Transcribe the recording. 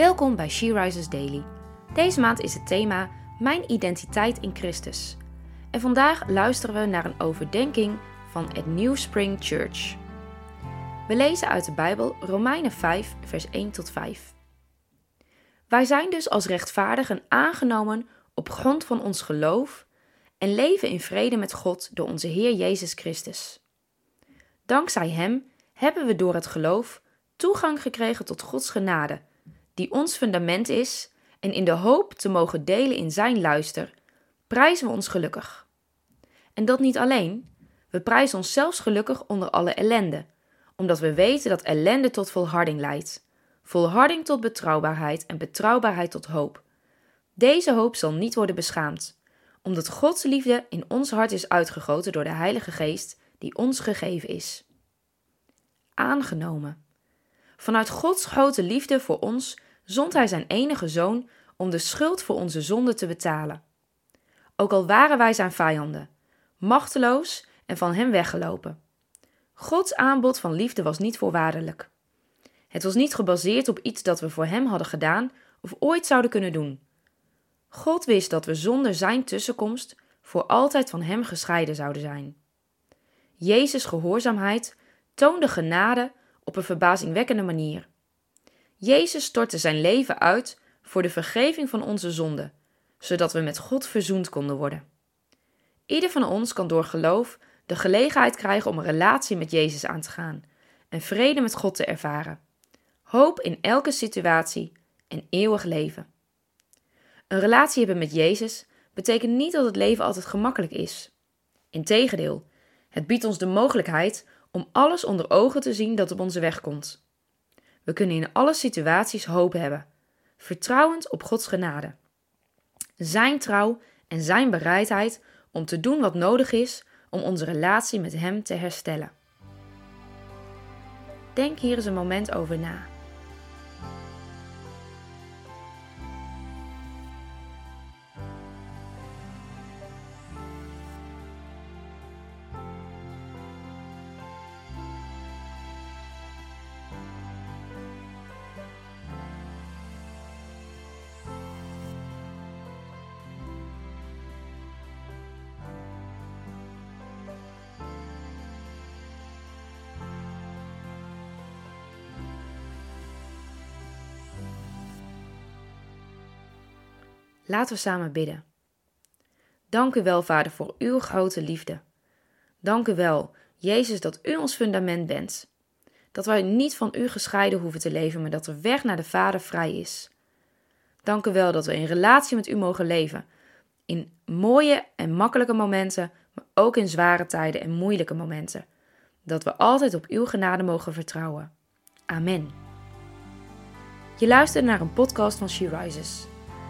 Welkom bij She Rises Daily. Deze maand is het thema Mijn identiteit in Christus. En vandaag luisteren we naar een overdenking van het New Spring Church. We lezen uit de Bijbel Romeinen 5, vers 1 tot 5. Wij zijn dus als rechtvaardigen aangenomen op grond van ons geloof en leven in vrede met God door onze Heer Jezus Christus. Dankzij Hem hebben we door het geloof toegang gekregen tot Gods genade, die ons fundament is, en in de hoop te mogen delen in Zijn luister, prijzen we ons gelukkig. En dat niet alleen, we prijzen ons zelfs gelukkig onder alle ellende, omdat we weten dat ellende tot volharding leidt, volharding tot betrouwbaarheid en betrouwbaarheid tot hoop. Deze hoop zal niet worden beschaamd, omdat Gods liefde in ons hart is uitgegoten door de Heilige Geest die ons gegeven is. Aangenomen. Vanuit Gods grote liefde voor ons zond Hij zijn enige zoon om de schuld voor onze zonde te betalen. Ook al waren wij zijn vijanden, machteloos en van hem weggelopen. Gods aanbod van liefde was niet voorwaardelijk. Het was niet gebaseerd op iets dat we voor hem hadden gedaan of ooit zouden kunnen doen. God wist dat we zonder zijn tussenkomst voor altijd van hem gescheiden zouden zijn. Jezus' gehoorzaamheid toonde genade op een verbazingwekkende manier. Jezus stortte zijn leven uit voor de vergeving van onze zonden, zodat we met God verzoend konden worden. Ieder van ons kan door geloof de gelegenheid krijgen om een relatie met Jezus aan te gaan en vrede met God te ervaren, hoop in elke situatie en eeuwig leven. Een relatie hebben met Jezus betekent niet dat het leven altijd gemakkelijk is. Integendeel, het biedt ons de mogelijkheid om alles onder ogen te zien dat op onze weg komt. We kunnen in alle situaties hoop hebben, vertrouwend op Gods genade. Zijn trouw en zijn bereidheid om te doen wat nodig is om onze relatie met Hem te herstellen. Denk hier eens een moment over na. Laten we samen bidden. Dank u wel, Vader, voor uw grote liefde. Dank u wel, Jezus, dat u ons fundament bent. Dat wij niet van u gescheiden hoeven te leven, maar dat de weg naar de Vader vrij is. Dank u wel dat we in relatie met u mogen leven. In mooie en makkelijke momenten, maar ook in zware tijden en moeilijke momenten. Dat we altijd op uw genade mogen vertrouwen. Amen. Je luistert naar een podcast van She Rises.